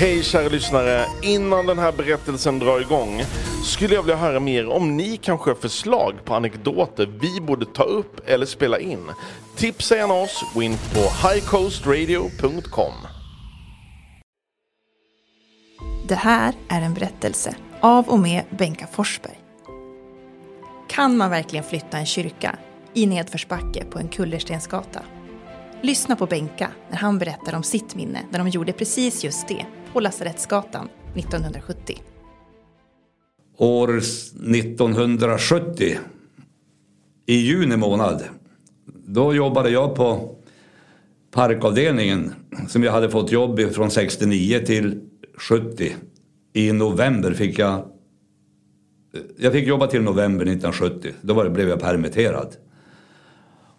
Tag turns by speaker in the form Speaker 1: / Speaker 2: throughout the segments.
Speaker 1: Hej kära lyssnare! Innan den här berättelsen drar igång skulle jag vilja höra mer om ni kanske har förslag på anekdoter vi borde ta upp eller spela in. Tipsa gärna oss, gå in på highcoastradio.com.
Speaker 2: Det här är en berättelse av och med Benka Forsberg. Kan man verkligen flytta en kyrka i nedförsbacke på en kullerstensgata? Lyssna på Benka när han berättar om sitt minne när de gjorde precis just det på Lasarettsgatan 1970.
Speaker 3: År 1970, i juni månad, då jobbade jag på parkavdelningen som jag hade fått jobb i från 69 till 70. I november fick jag jag fick jobba till november 1970. Då var det, blev jag permitterad.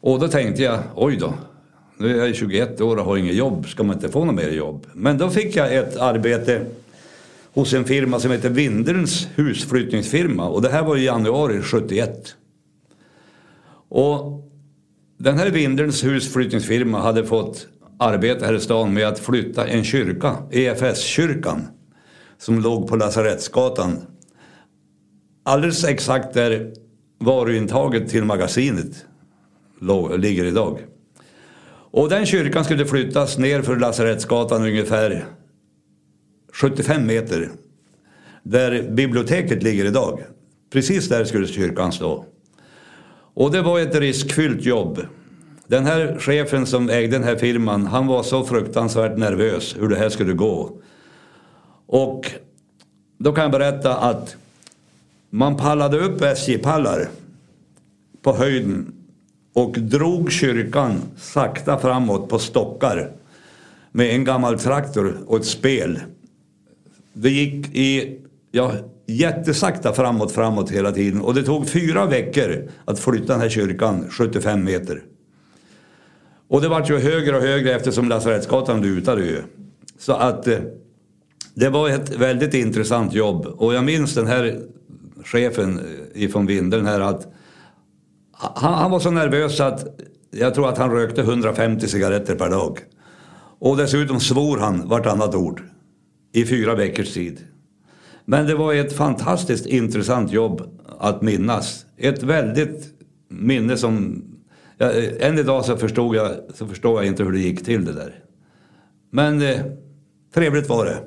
Speaker 3: Och då tänkte jag, oj då, nu är jag 21 år och har inget jobb, ska man inte få något mer jobb? Men då fick jag ett arbete hos en firma som heter Vindelns husflyttningsfirma och det här var i januari 71. Och den här Vindelns husflyttningsfirma hade fått arbete här i stan med att flytta en kyrka, EFS-kyrkan, som låg på Lasarettsgatan. Alldeles exakt där varuintaget till magasinet ligger idag. Och den kyrkan skulle flyttas ner för Lasarettsgatan ungefär 75 meter. Där biblioteket ligger idag. Precis där skulle kyrkan stå. Och det var ett riskfyllt jobb. Den här chefen som ägde den här firman, han var så fruktansvärt nervös hur det här skulle gå. Och då kan jag berätta att man pallade upp SJ-pallar på höjden och drog kyrkan sakta framåt på stockar med en gammal traktor och ett spel. Det gick i, ja, jättesakta framåt, framåt hela tiden och det tog fyra veckor att flytta den här kyrkan 75 meter. Och det vart ju högre och högre eftersom Lasarettsgatan lutade ju. Så att eh, det var ett väldigt intressant jobb och jag minns den här chefen eh, ifrån Vindeln här att han, han, var så nervös att jag tror att han rökte 150 cigaretter per dag. Och dessutom svor han vartannat ord i fyra veckors tid. Men det var ett fantastiskt intressant jobb att minnas. Ett väldigt minne som... Ja, än idag så förstod, jag, så förstår jag inte hur det gick till det där. Men eh, trevligt var det.